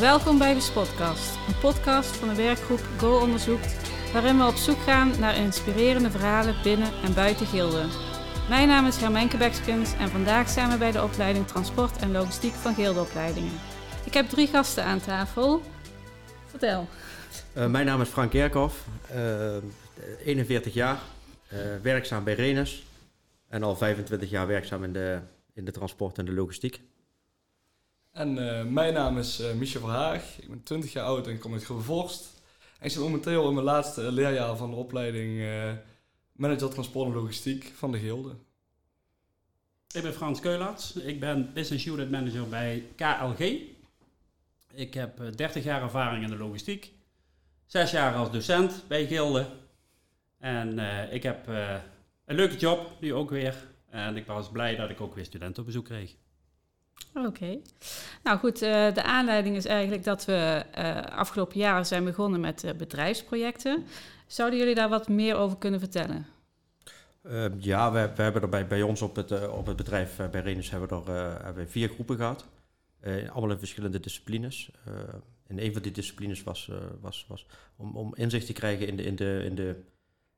Welkom bij de Spotcast, een podcast van de werkgroep Go Onderzoekt, waarin we op zoek gaan naar inspirerende verhalen binnen en buiten Gilde. Mijn naam is Hermenke Bekskens en vandaag zijn we bij de opleiding Transport en Logistiek van Gildeopleidingen. Ik heb drie gasten aan tafel. Vertel. Uh, mijn naam is Frank Kerkhoff, uh, 41 jaar, uh, werkzaam bij Renes en al 25 jaar werkzaam in de, in de transport en de logistiek. En uh, mijn naam is uh, Michel Verhaag, ik ben 20 jaar oud en kom uit Vorst. En ik zit momenteel in mijn laatste leerjaar van de opleiding uh, Manager Transport en Logistiek van de Gilde. Ik ben Frans Keulaerts, ik ben Business Unit Manager bij KLG. Ik heb 30 jaar ervaring in de logistiek, 6 jaar als docent bij Gilde. En ik heb een leuke job, nu ook weer. En ik was blij dat ik ook weer studenten op bezoek kreeg. Oké. Nou goed, uh, de aanleiding is eigenlijk dat we uh, afgelopen jaar zijn begonnen met uh, bedrijfsprojecten. Zouden jullie daar wat meer over kunnen vertellen? ja, we, we, hebben er bij, ons op het, op het bedrijf bij Renus hebben we er vier groepen gehad. in verschillende disciplines. en een van die disciplines was, was, was om, om inzicht te krijgen in de, in de, in de,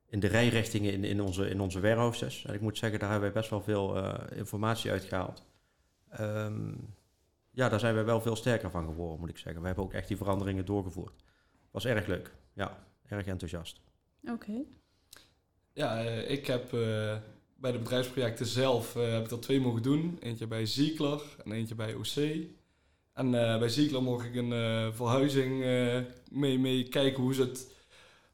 in de rijrichtingen in, in, onze, in onze warehouses. En ik moet zeggen, daar hebben wij best wel veel informatie uitgehaald. Um, ja, daar zijn we wel veel sterker van geworden, moet ik zeggen. We hebben ook echt die veranderingen doorgevoerd. Was erg leuk. Ja, erg enthousiast. Oké. Okay. Ja, uh, ik heb uh, bij de bedrijfsprojecten zelf uh, heb ik er twee mogen doen. Eentje bij Ziekler en eentje bij OC. En bij Ziekler mocht ik een verhuizing mee, mee kijken hoe ze het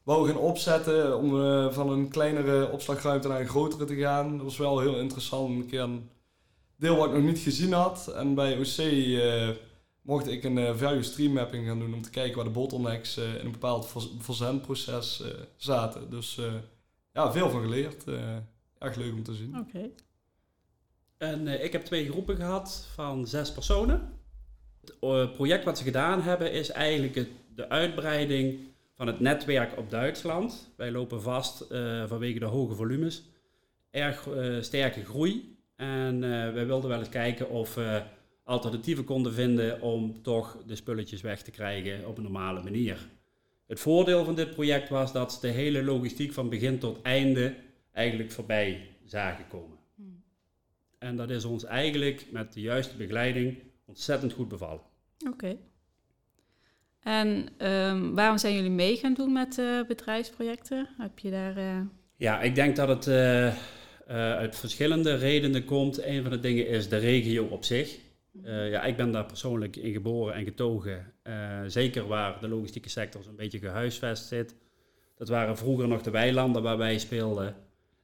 wou gaan opzetten. Om van een kleinere opslagruimte naar een grotere te gaan. Dat was wel heel interessant. Een keer een deel wat ik nog niet gezien had. En bij OC uh, eh, mocht ik een uh, value stream mapping gaan doen om te kijken waar de bottlenecks uh, in een bepaald verzendproces zaten. Dus ja, veel van geleerd. echt leuk om te zien. Oké. Okay. En ik heb twee groepen gehad van zes personen. Het project wat ze gedaan hebben is eigenlijk het, de uitbreiding van het netwerk op Duitsland. Wij lopen vast vanwege de hoge volumes. Erg sterke groei en uh, wij wilden wel eens kijken of we alternatieven konden vinden om toch de spulletjes weg te krijgen op een normale manier. Het voordeel van dit project was dat ze de hele logistiek van begin tot einde eigenlijk voorbij zagen komen. Hmm. En dat is ons eigenlijk met de juiste begeleiding ontzettend goed bevallen. Oké. En um, waarom zijn jullie mee gaan doen met uh, bedrijfsprojecten? Heb je daar. Uh... Ja, ik denk dat het uh, uit verschillende redenen komt. Een van de dingen is de regio op zich. Uh, ja, ik ben daar persoonlijk in geboren en getogen. Uh, zeker waar de logistieke sector zo'n beetje gehuisvest zit. Dat waren vroeger nog de weilanden waar wij speelden.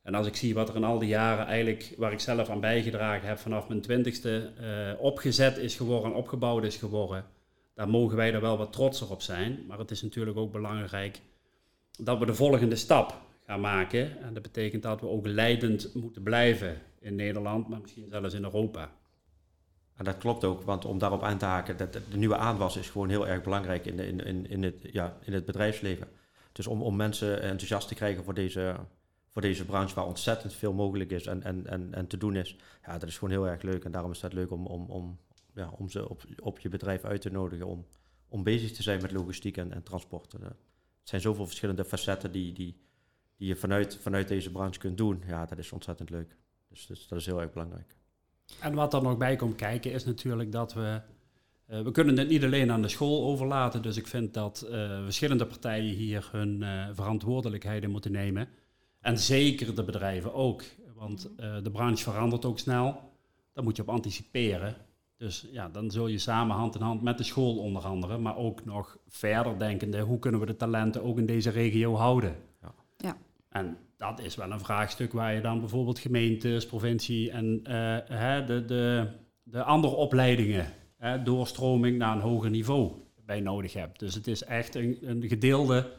En als ik zie wat er in al die jaren eigenlijk, waar ik zelf aan bijgedragen heb, vanaf mijn twintigste opgezet is geworden, opgebouwd is geworden, daar mogen wij er wel wat trotser op zijn. Maar het is natuurlijk ook belangrijk dat we de volgende stap gaan maken. En dat betekent dat we ook leidend moeten blijven in Nederland, maar misschien zelfs in Europa. En dat klopt ook, want om daarop aan te haken, dat de nieuwe aanwas is gewoon heel erg belangrijk in, in, in, in, het, ja, in het bedrijfsleven. Dus om, om mensen enthousiast te krijgen voor deze, voor deze branche waar ontzettend veel mogelijk is en, en, en, en te doen is, ja, dat is gewoon heel erg leuk. En daarom is het leuk om, om, om, ja, om ze op, op je bedrijf uit te nodigen om, om bezig te zijn met logistiek en, en transport. Het zijn zoveel verschillende facetten die, die, die je vanuit, vanuit deze branche kunt doen, ja, dat is ontzettend leuk. Dus, dus dat is heel erg belangrijk. En wat er nog bij komt kijken is natuurlijk dat we. Uh, we kunnen het niet alleen aan de school overlaten. Dus ik vind dat uh, verschillende partijen hier hun uh, verantwoordelijkheden moeten nemen. En zeker de bedrijven ook. Want de branche verandert ook snel. Daar moet je op anticiperen. Dus ja, dan zul je samen hand in hand met de school onder andere, maar ook nog verder denkende, hoe kunnen we de talenten ook in deze regio houden? Ja. ja. En dat is wel een vraagstuk waar je dan bijvoorbeeld gemeentes, provincie en uh, hè, de, de, de andere opleidingen, hè, doorstroming naar een hoger niveau bij nodig hebt. Dus het is echt een, een gedeelde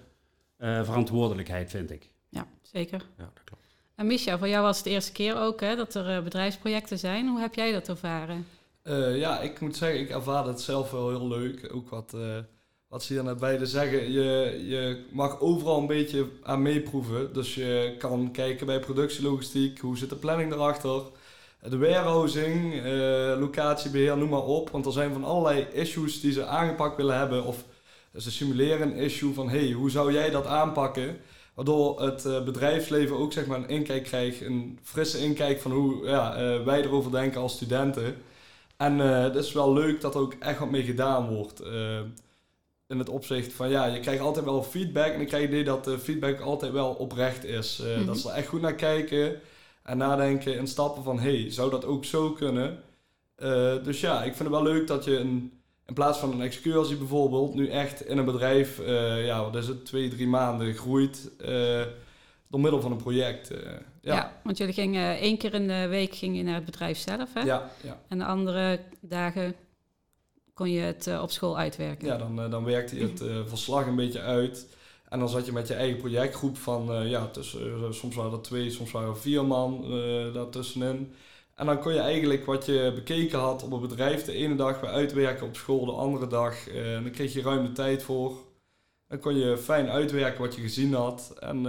uh, verantwoordelijkheid, vind ik. Ja, zeker. Ja, dat klopt. En Micha, voor jou was het de eerste keer ook hè, dat er uh, bedrijfsprojecten zijn. Hoe heb jij dat ervaren? ja, ik moet zeggen, ik ervaar het zelf wel heel leuk. Ook wat wat ze hier net beide zeggen, je, je mag overal een beetje aan meeproeven. Dus je kan kijken bij productielogistiek, hoe zit de planning erachter? de warehousing, uh, locatiebeheer, noem maar op. Want er zijn van allerlei issues die ze aangepakt willen hebben. Of ze simuleren een issue van, hey, hoe zou jij dat aanpakken? Waardoor het uh, bedrijfsleven ook zeg maar, een inkijk krijgt, een frisse inkijk van hoe ja, uh, wij erover denken als studenten. En het is wel leuk dat er ook echt wat mee gedaan wordt. In het opzicht van, ja, je krijgt altijd wel feedback. En ik krijg het idee dat de feedback altijd wel oprecht is. Mm -hmm. Dat ze er echt goed naar kijken. En nadenken in stappen van, hey, zou dat ook zo kunnen? Uh, dus ja, ik vind het wel leuk dat je een, in plaats van een excursie bijvoorbeeld, nu echt in een bedrijf, uh, ja, wat is het, twee, drie maanden groeit door middel van een project. ja. ja. want jullie gingen één keer in de week ging je naar het bedrijf zelf, hè? Ja, ja. En de andere dagen kon je het op school uitwerken. Ja, dan, dan werkte je het verslag een beetje uit. En dan zat je met je eigen projectgroep van, uh, ja, tussen, uh, soms waren er twee, soms waren er vier man uh, daartussenin. En dan kon je eigenlijk wat je bekeken had op het bedrijf de ene dag weer uitwerken op school, de andere dag. en dan kreeg je ruim de tijd voor. Dan kon je fijn uitwerken wat je gezien had. En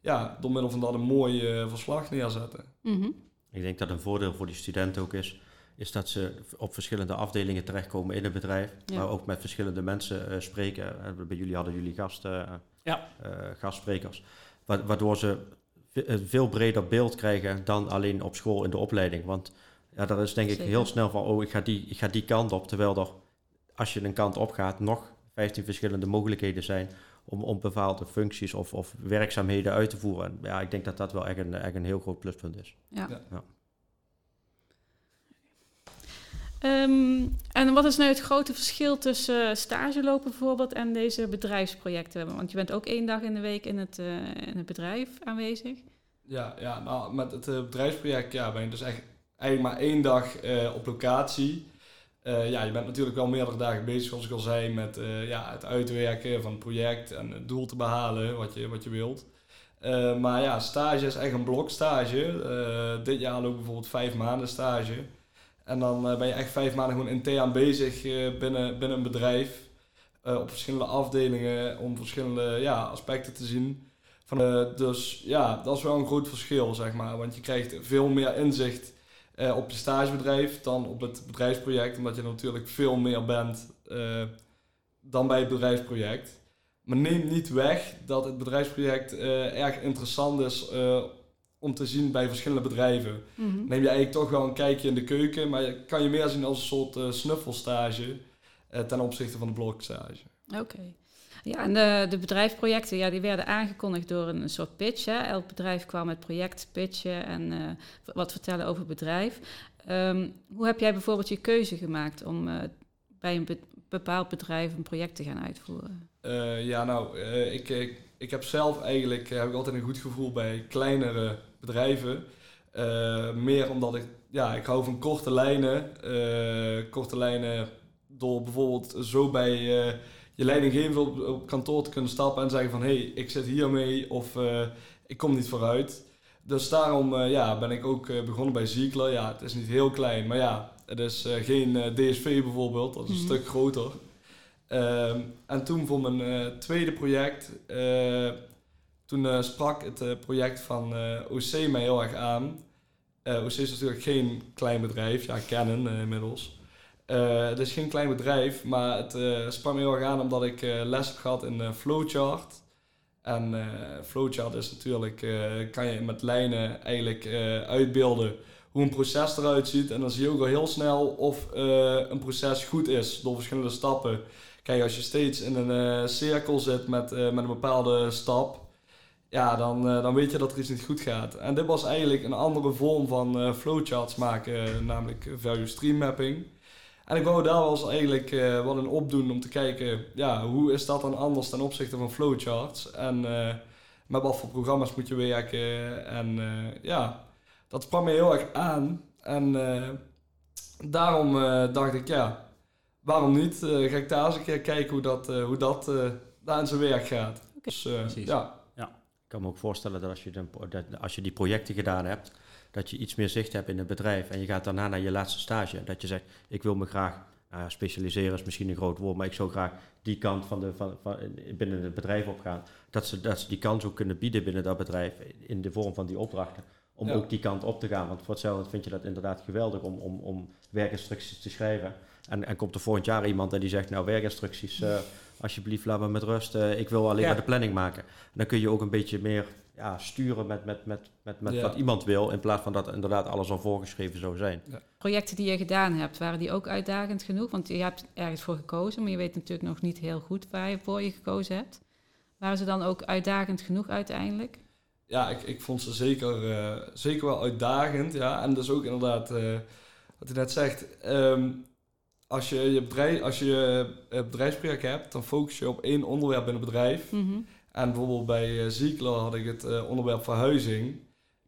ja, door middel van dat een mooi verslag neerzetten. Mm -hmm. Ik denk dat een voordeel voor die studenten ook is is dat ze op verschillende afdelingen terechtkomen in het bedrijf, ja. maar ook met verschillende mensen uh, spreken. Uh, bij jullie hadden jullie gast, uh, ja. gastsprekers, wa waardoor ze een veel breder beeld krijgen dan alleen op school in de opleiding. Want ja, dat is denk ik heel snel van, oh, ik ga, die, ik ga die kant op, terwijl er, als je een kant op gaat, nog 15 verschillende mogelijkheden zijn om, om bepaalde functies of, of werkzaamheden uit te voeren. En ja, ik denk dat dat wel echt een, echt een heel groot pluspunt is. ja. ja. Um, en wat is nou het grote verschil tussen stage lopen bijvoorbeeld en deze bedrijfsprojecten? Want je bent ook één dag in de week in het, uh, in het bedrijf aanwezig. Ja, ja nou, met het uh, bedrijfsproject ja, ben je dus echt eigenlijk maar één dag uh, op locatie. ja, je bent natuurlijk wel meerdere dagen bezig, zoals ik al zei, met ja, het uitwerken van het project en het doel te behalen wat je, wat je wilt. maar ja, stage is echt een blokstage. dit jaar loop ik bijvoorbeeld vijf maanden stage. En dan uh, ben je echt vijf maanden gewoon intern aan bezig uh, binnen, binnen een bedrijf. Uh, op verschillende afdelingen om verschillende ja, aspecten te zien. Van, dus ja, dat is wel een groot verschil, zeg maar. Want je krijgt veel meer inzicht op je stagebedrijf dan op het bedrijfsproject. Omdat je natuurlijk veel meer bent dan bij het bedrijfsproject. Maar neem niet weg dat het bedrijfsproject erg interessant is om te zien bij verschillende bedrijven. Mhm. Neem je eigenlijk toch wel een kijkje in de keuken, maar kan je meer zien als een soort uh, snuffelstage uh, ten opzichte van de blokstage. Oké. Ja, en de, de bedrijfsprojecten, ja, die werden aangekondigd door een, soort pitch. Hè. Elk bedrijf kwam met project pitchen en uh, wat vertellen over het bedrijf. Um, hoe heb jij bijvoorbeeld je keuze gemaakt om bij een be bepaald bedrijf een project te gaan uitvoeren? Ja, nou, ik, ik, ik heb zelf eigenlijk heb ik altijd een goed gevoel bij kleinere bedrijven. Uh, meer omdat ik, ja, ik hou van korte lijnen. Korte lijnen door bijvoorbeeld zo bij je leidinggevende op, op kantoor te kunnen stappen en zeggen van hé, hey, ik zit hiermee of ik kom niet vooruit. Dus daarom ja, ben ik ook begonnen bij Ziegler. Ja, het is niet heel klein, maar ja, het is geen DSV bijvoorbeeld, dat is een mm -hmm. stuk groter. Ehm, en toen voor mijn tweede project toen uh, sprak het uh, project van uh, OC mij heel erg aan. OC is natuurlijk geen klein bedrijf, ja, kennen inmiddels. het is geen klein bedrijf, maar het sprak me heel erg aan omdat ik les heb gehad in Flowchart. En Flowchart is natuurlijk, kan je met lijnen eigenlijk uitbeelden hoe een proces eruit ziet. En dan zie je ook al heel snel of een proces goed is door verschillende stappen. Kijk, als je steeds in een cirkel zit met, met een bepaalde stap, ja, dan, uh, dan weet je dat er iets niet goed gaat. En dit was eigenlijk een andere vorm van flowcharts maken, namelijk value stream mapping. En ik wou daar wel eens eigenlijk wat in opdoen om te kijken, ja, hoe is dat dan anders ten opzichte van flowcharts? En met wat voor programma's moet je werken? En ja, dat sprak me heel erg aan. En daarom dacht ik, ja, waarom niet? ga ik daar eens een keer kijken hoe dat, hoe dat daar in zijn werk gaat. Dus ja kan me ook voorstellen dat als je, dan, dat als je die projecten gedaan hebt, dat je iets meer zicht hebt in het bedrijf en je gaat daarna naar je laatste stage. Dat je zegt, ik wil me graag uh, specialiseren, is misschien een groot woord, maar ik zou graag die kant van de, van, van, binnen het bedrijf opgaan. Dat ze, dat ze die kans ook kunnen bieden binnen dat bedrijf in de vorm van die opdrachten. om Ja. ook die kant op te gaan. Want voor hetzelfde vind je dat inderdaad geweldig om, om, om werkinstructies te schrijven. En, en komt er volgend jaar iemand en die zegt, nou werkinstructies, eh, alsjeblieft laat me met rust, eh, ik wil alleen Ja. maar de planning maken. Dan kun je ook een beetje meer ja, sturen met, met, met, met, met Ja. wat iemand wil, in plaats van dat inderdaad alles al voorgeschreven zou zijn. Projecten die je gedaan hebt, waren die ook uitdagend genoeg? Want je hebt ergens voor gekozen, maar je weet natuurlijk nog niet heel goed waar je voor je gekozen hebt. Waren ze dan ook uitdagend genoeg uiteindelijk? Ja, ik, ik vond ze zeker, eh, zeker wel uitdagend. Ja. En dus ook inderdaad, eh, wat je net zegt. ehm, als je je bedrijf, als je je bedrijfsproject hebt, dan focus je op één onderwerp in het bedrijf. Mhm. En bijvoorbeeld bij eh, Ziekler had ik het eh, onderwerp verhuizing.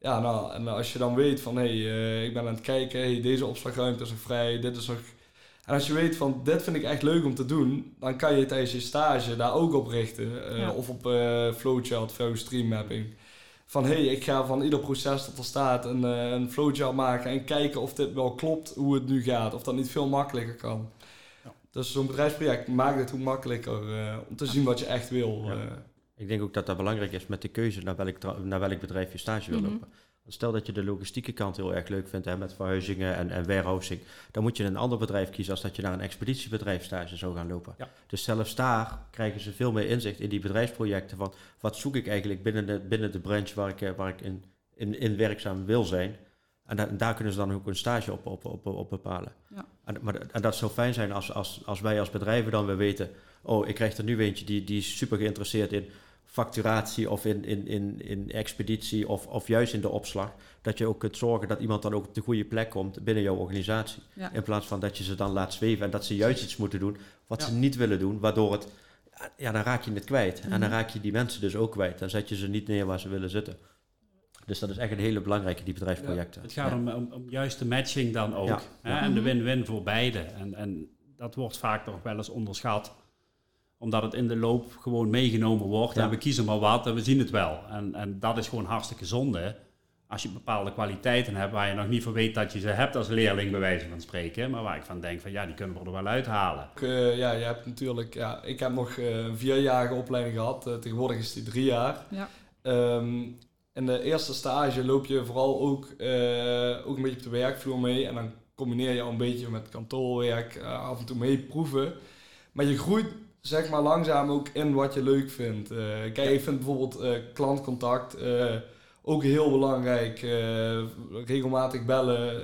Ja, nou, en als je dan weet van, hé, hey, eh, ik ben aan het kijken, hey, deze opslagruimte is nog vrij, dit is nog... En als je weet van, dit vind ik echt leuk om te doen, dan kan je tijdens je stage daar ook op richten. eh. Of op eh flowchart, flow stream mapping. Van, hé, hey, ik ga van ieder proces dat er staat een, eh, een flowchart maken en kijken of dit wel klopt, hoe het nu gaat. Of dat niet veel makkelijker kan. Ja. Dus zo'n bedrijfsproject maakt het hoe makkelijker eh, om te zien wat je echt wil. Ja. eh. Ik denk ook dat dat belangrijk is met de keuze naar welk, naar welk bedrijf je stage wil Mhm. lopen. Stel dat je de logistieke kant heel erg leuk vindt hè, met verhuizingen en, en warehousing. Dan moet je een ander bedrijf kiezen als dat je naar een expeditiebedrijf stage zou gaan lopen. Ja. Dus zelfs daar krijgen ze veel meer inzicht in die bedrijfsprojecten van wat zoek ik eigenlijk binnen de, binnen de branche waar ik, eh, waar ik in, in, in werkzaam wil zijn. En, da- en daar kunnen ze dan ook een stage op, op, op, op bepalen. Ja. En, maar, en dat zou fijn zijn als, als, als wij als bedrijven dan weer weten... oh, ik krijg er nu eentje die, die is super geïnteresseerd in facturatie of in, in, in, in expeditie of, of juist in de opslag. Dat je ook kunt zorgen dat iemand dan ook op de goede plek komt binnen jouw organisatie. Ja. In plaats van dat je ze dan laat zweven en dat ze juist iets moeten doen wat Ja. ze niet willen doen. Waardoor het, ja, dan raak je het kwijt. En dan Mhm. raak je die mensen dus ook kwijt. Dan zet je ze niet neer waar ze willen zitten. Dus dat is echt een hele belangrijke, die bedrijfsprojecten. Het gaat Ja. om, om, om juist de matching dan ook. Ja. Hè? En de Mhm. win-win voor beide. En, en dat wordt vaak nog wel eens onderschat. Omdat het in de loop gewoon meegenomen wordt. Ja. En we kiezen maar wat en we zien het wel. En, en dat is gewoon hartstikke zonde. Als je bepaalde kwaliteiten hebt waar je nog niet voor weet dat je ze hebt als leerling, bij wijze van spreken. Maar waar ik van denk van ja, die kunnen we er wel uithalen. Eh, ja, je hebt natuurlijk, ja, ik heb nog eh, een vierjarige opleiding gehad. Eh, tegenwoordig is die drie jaar. Ja. Ehm, in de eerste stage loop je vooral ook, eh, ook een beetje op de werkvloer mee. En dan combineer je al een beetje met kantoorwerk, af en toe mee proeven. Maar je groeit zeg maar langzaam ook in wat je leuk vindt. Eh, kijk, ik vind bijvoorbeeld eh, klantcontact eh, ook heel belangrijk. Regelmatig bellen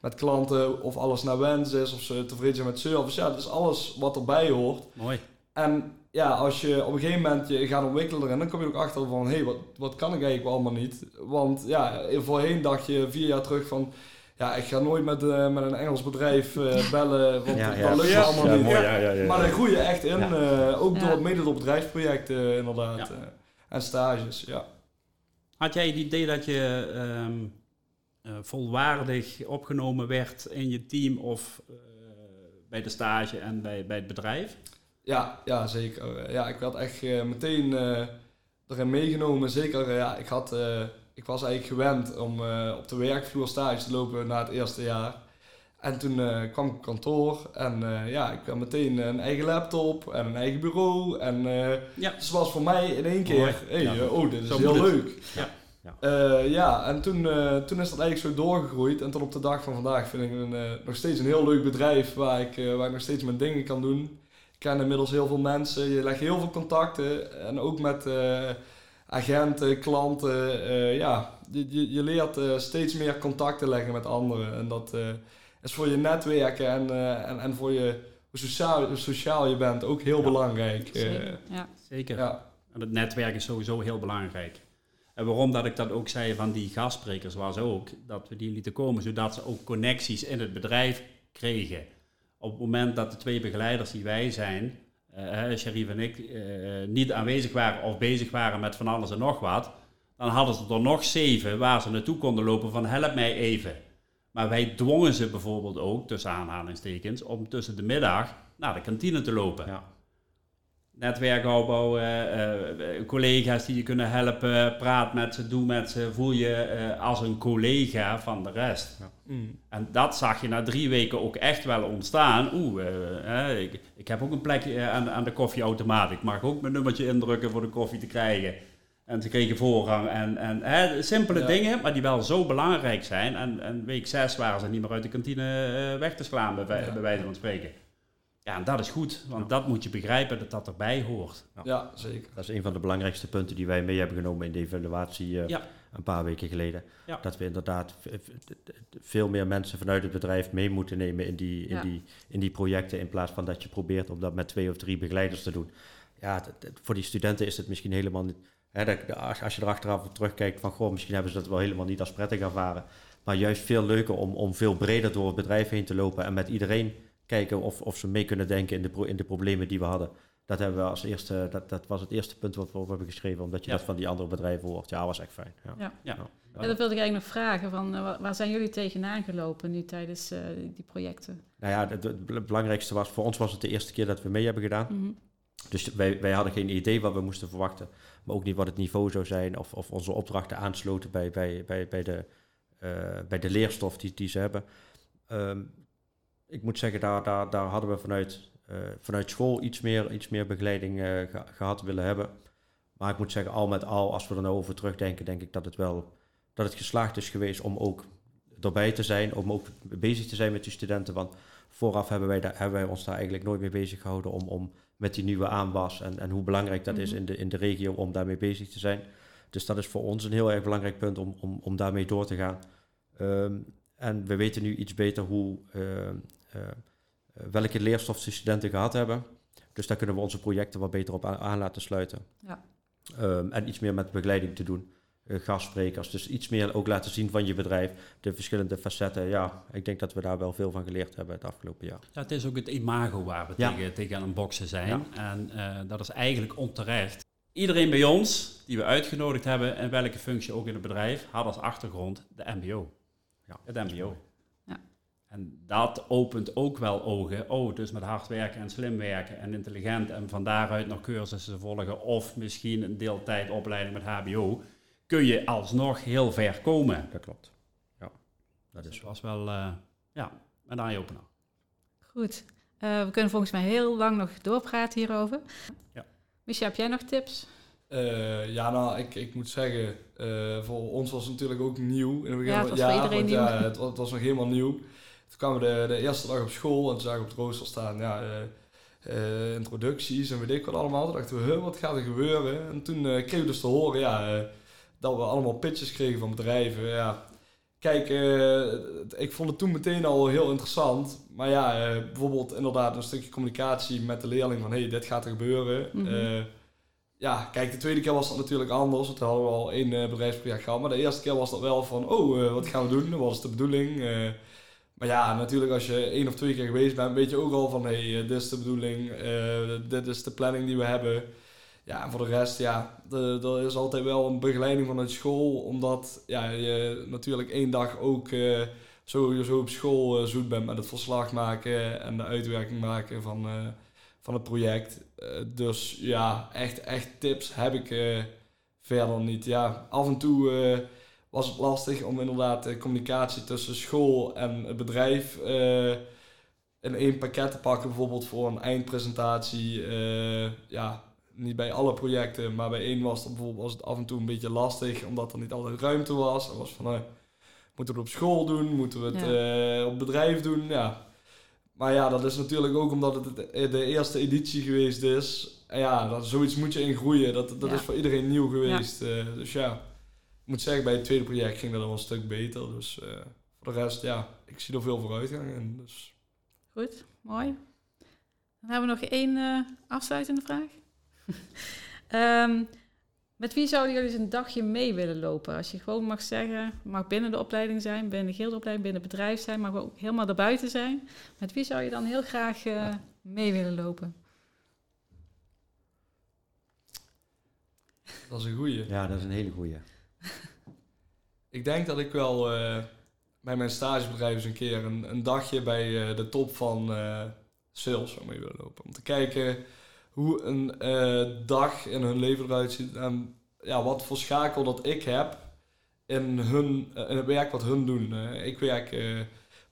met klanten of alles naar wens is, of ze tevreden zijn met service. Ja, dat is alles wat erbij hoort. Mooi. En ja, als je op een gegeven moment je gaat ontwikkelen erin, dan kom je ook achter van, hé, hey, wat, wat kan ik eigenlijk allemaal niet? Want ja, voorheen dacht je vier jaar terug van, ja, ik ga nooit met, eh, met een Engels bedrijf eh, bellen, want Ja, dat lukt Ja, allemaal Ja, niet. mooi, ja, ja, ja, Maar daar groei je echt in, Ja. eh, ook Ja. door mede door bedrijfsprojecten inderdaad. Ja. eh, en stages, ja. Had jij het idee dat je ehm, eh, volwaardig opgenomen werd in je team of eh, bij de stage en bij, bij het bedrijf? Ja, ja zeker. Ja, ik werd echt meteen eh, erin meegenomen. Zeker, ja, ik, had, eh, ik was eigenlijk gewend om eh, op de werkvloer stage te lopen na het eerste jaar. En toen eh, kwam ik op kantoor en eh, ja, ik had meteen een eigen laptop en een eigen bureau. En eh Ja. dus het was voor mij in één keer, hey, Ja. oh, dit is Zo heel leuk. Ja. Ja. Eh, ja, en toen, eh, toen is dat eigenlijk zo doorgegroeid. En tot op de dag van vandaag vind ik een, eh, nog steeds een heel leuk bedrijf waar ik, eh, waar ik nog steeds mijn dingen kan doen. Ik ken inmiddels heel veel mensen. Je legt heel veel contacten. En ook met eh, agenten, klanten. eh, ja, je, je, je leert eh, steeds meer contacten leggen met anderen. En dat eh, is voor je netwerken en, eh, en, en voor je, hoe sociaal, hoe sociaal je bent ook heel Ja. belangrijk. Eh, Zeker. Ja. Zeker. ja. En het netwerk is sowieso heel belangrijk. En waarom dat ik dat ook zei van die gastsprekers was ook dat we die lieten komen, zodat ze ook connecties in het bedrijf kregen. Op het moment dat de twee begeleiders die wij zijn, eh Sharif en ik, eh, niet aanwezig waren of bezig waren met van alles en nog wat, dan hadden ze er nog zeven waar ze naartoe konden lopen van help mij even. Maar wij dwongen ze bijvoorbeeld ook, tussen aanhalingstekens, om tussen de middag naar de kantine te lopen Ja. Netwerk opbouwen, eh, eh, collega's die je kunnen helpen, praat met ze, doe met ze, voel je eh, als een collega van de rest. Mm. En dat zag je na drie weken ook echt wel ontstaan. Oeh, eh, eh, ik, ik heb ook een plekje aan, aan de koffieautomaat. Ik mag ook mijn nummertje indrukken voor de koffie te krijgen. En ze kregen voorrang en, en hè, simpele Ja. dingen, maar die wel zo belangrijk zijn. En, en week 6 waren ze niet meer uit de kantine weg te slaan, bij, Ja. bij wijze van spreken. Ja, en dat is goed, want dat moet je begrijpen dat dat erbij hoort. Ja, zeker. Dat is een van de belangrijkste punten die wij mee hebben genomen in de evaluatie eh, Ja. een paar weken geleden. Ja. Dat we inderdaad veel meer mensen vanuit het bedrijf mee moeten nemen in die, in, Ja. die, in die projecten. In plaats van dat je probeert om dat met twee of drie begeleiders te doen. Ja, dat- dat- voor die studenten is het misschien helemaal niet. Hè, dat, als, als je er achteraf op terugkijkt van goh, misschien hebben ze dat wel helemaal niet als prettig ervaren. Maar juist veel leuker om, om veel breder door het bedrijf heen te lopen en met iedereen kijken of, of ze mee kunnen denken in de, pro- in de problemen die we hadden. Dat, hebben we als eerste, dat, dat was het eerste punt wat we op hebben geschreven, omdat je Ja. dat van die andere bedrijven hoort. Ja, was echt fijn. Ja. Ja. Ja. Ja, dat wilde ik eigenlijk nog vragen. Van, eh, wa- waar zijn jullie tegenaan gelopen nu tijdens eh, die projecten? Nou ja, het, het bel- belangrijkste was, voor ons was het de eerste keer dat we mee hebben gedaan. Mhm. Dus wij, wij hadden geen idee wat we moesten verwachten, maar ook niet wat het niveau zou zijn of, of onze opdrachten aansloten bij, bij, bij, bij, de, eh, bij de leerstof die, die ze hebben. Ehm, ik moet zeggen, daar, daar, daar hadden we vanuit, eh, vanuit school iets meer, iets meer begeleiding eh, ge- gehad willen hebben. Maar ik moet zeggen, al met al, als we er nou over terugdenken, denk ik dat het wel dat het geslaagd is geweest om ook erbij te zijn, om ook bezig te zijn met die studenten. Want vooraf hebben wij, daar, hebben wij ons daar eigenlijk nooit mee bezig gehouden om, om met die nieuwe aanwas en, en hoe belangrijk dat is Mhm. in de, in de regio om daarmee bezig te zijn. Dus dat is voor ons een heel erg belangrijk punt om, om, om daarmee door te gaan. Ehm, en we weten nu iets beter hoe, eh, eh, welke leerstof de studenten gehad hebben. Dus daar kunnen we onze projecten wat beter op aan, aan laten sluiten. Ja. Ehm, en iets meer met begeleiding te doen. Eh, gastsprekers, dus iets meer ook laten zien van je bedrijf. De verschillende facetten. Ja, ik denk dat we daar wel veel van geleerd hebben het afgelopen jaar. Ja, het is ook het imago waar we Ja. tegen, tegen aan het boksen zijn. En eh, dat is eigenlijk onterecht. Iedereen bij ons die we uitgenodigd hebben, en welke functie ook in het bedrijf, had als achtergrond de MBO. Ja, het MBO. En dat opent ook wel ogen. Oh, dus met hard werken en slim werken en intelligent en van daaruit nog cursussen volgen of misschien een deeltijdopleiding met HBO, kun je alsnog heel ver komen. Dat klopt. Ja, dat Dus is het was wel, eh, ja, een eye-opener. Goed. Eh, we kunnen volgens mij heel lang nog doorpraten hierover. Ja. Micha, heb jij nog tips? Eh, ja, nou, ik, ik moet zeggen, eh, voor ons was het natuurlijk ook nieuw. In het begin Ja, het was voor iedereen want nieuw. Ja, het, het was nog helemaal nieuw. Toen kwamen we de, de eerste dag op school en toen zagen we op het rooster staan, ja, eh, eh, introducties en weet ik wat allemaal. Toen dachten we, wat gaat er gebeuren? En toen eh, kregen we dus te horen, ja, dat we allemaal pitches kregen van bedrijven. Ja. Kijk, ik vond het toen meteen al heel interessant. Maar ja, bijvoorbeeld inderdaad een stukje communicatie met de leerling van, hey, dit gaat er gebeuren. Mhm. Ja, kijk, de tweede keer was dat natuurlijk anders. Want toen hadden we al één bedrijfsproject gehad. Maar de eerste keer was dat wel van, oh, wat gaan we doen? Wat is de bedoeling? Maar ja, natuurlijk als je één of twee keer geweest bent, weet je ook al van, hé, hey, dit is de bedoeling. eh, dit is de planning die we hebben. Ja, en voor de rest, ja, er is altijd wel een begeleiding vanuit school. Omdat ja, je natuurlijk één dag ook eh, sowieso op school eh, zoet bent met het verslag maken en de uitwerking maken van, eh, van het project. Eh, dus ja, echt, echt tips heb ik eh, verder niet. Ja, af en toe eh, was het lastig om inderdaad de communicatie tussen school en het bedrijf eh, in één pakket te pakken. Bijvoorbeeld voor een eindpresentatie. Eh, ja, niet bij alle projecten, maar bij één was het bijvoorbeeld was het af en toe een beetje lastig, omdat er niet altijd ruimte was. Er was van, eh, moeten we het op school doen? Moeten we het op bedrijf doen? Ja. Maar ja, dat is natuurlijk ook omdat het de eerste editie geweest is. En ja, dat, zoiets moet je in groeien. Dat, dat Ja. is voor iedereen nieuw geweest. dus ja, moet zeggen, bij het tweede project ging dat al een stuk beter. Dus eh, voor de rest, ja, ik zie er veel vooruitgang in. Dus. Goed, mooi. Dan hebben we nog één eh, afsluitende vraag. Ehm, met wie zouden jullie eens een dagje mee willen lopen? Als je gewoon mag zeggen, mag binnen de opleiding zijn, binnen de gildeopleiding, binnen het bedrijf zijn, mag ook helemaal erbuiten zijn. Met wie zou je dan heel graag eh, mee willen lopen? Dat is een goeie. Ja, dat is een hele goeie. Ik denk dat ik wel eh, bij mijn stagebedrijf eens een keer een, een dagje bij eh, de top van eh, sales zou mee willen lopen. Om te kijken hoe een dag in hun leven eruit ziet en ja, wat voor schakel dat ik heb in, hun, in het werk wat hun doen. Ik werk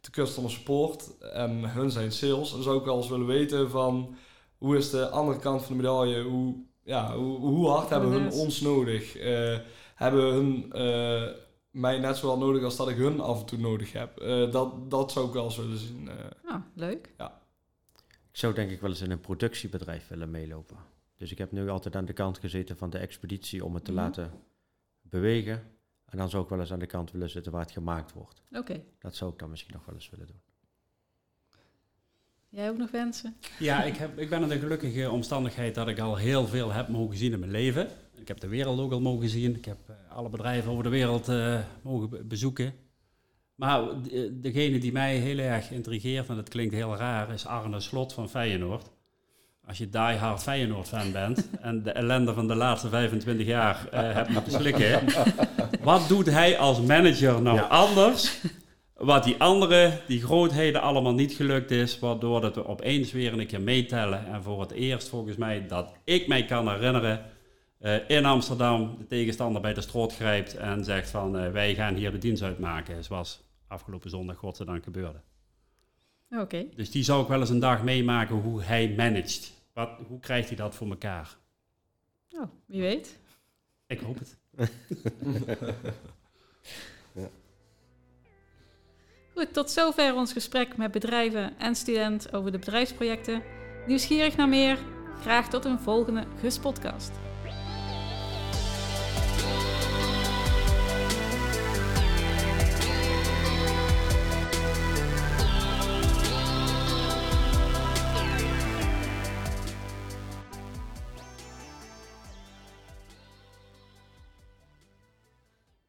de customer support en hun zijn sales. En zou ik wel eens willen weten van hoe is de andere kant van de medaille, hoe ja, hoe, hoe hard hebben hun ons nodig? Hebben hun eh, mij net zowel nodig als dat ik hun af en toe nodig heb? Eh, dat, dat zou ik wel eens willen zien. eh. Ah, leuk. Ik zou denk ik wel eens in een productiebedrijf willen meelopen. Dus ik heb nu altijd aan de kant gezeten van de expeditie om het te Mhm. laten bewegen. En dan zou ik wel eens aan de kant willen zitten waar het gemaakt wordt. Oké. Dat zou ik dan misschien nog wel eens willen doen. Jij ook nog wensen? Ja, ik, heb, ik ben in de gelukkige omstandigheid dat ik al heel veel heb mogen zien in mijn leven. Ik heb de wereld ook al mogen zien. Ik heb eh, alle bedrijven over de wereld eh, mogen be- bezoeken. Maar de- degene die mij heel erg intrigeert, en dat klinkt heel raar, is Arne Slot van Feyenoord. Als je diehard Feyenoord-fan bent en de ellende van de laatste 25 jaar eh, hebt moeten slikken. Wat doet hij als manager nou Ja. anders wat die andere, die grootheden allemaal niet gelukt is, waardoor dat we opeens weer een keer meetellen. En voor het eerst volgens mij dat ik mij kan herinneren, eh, in Amsterdam de tegenstander bij de stroot grijpt en zegt van eh, wij gaan hier de dienst uitmaken. Zoals afgelopen zondag godzijdank gebeurde. Oké. Dus die zou ik wel eens een dag meemaken hoe hij managt. Wat, hoe krijgt hij dat voor elkaar? Oh, wie weet. Ik hoop het. Goed, tot zover ons gesprek met bedrijven en student over de bedrijfsprojecten. Nieuwsgierig naar meer? Graag tot een volgende GUS podcast.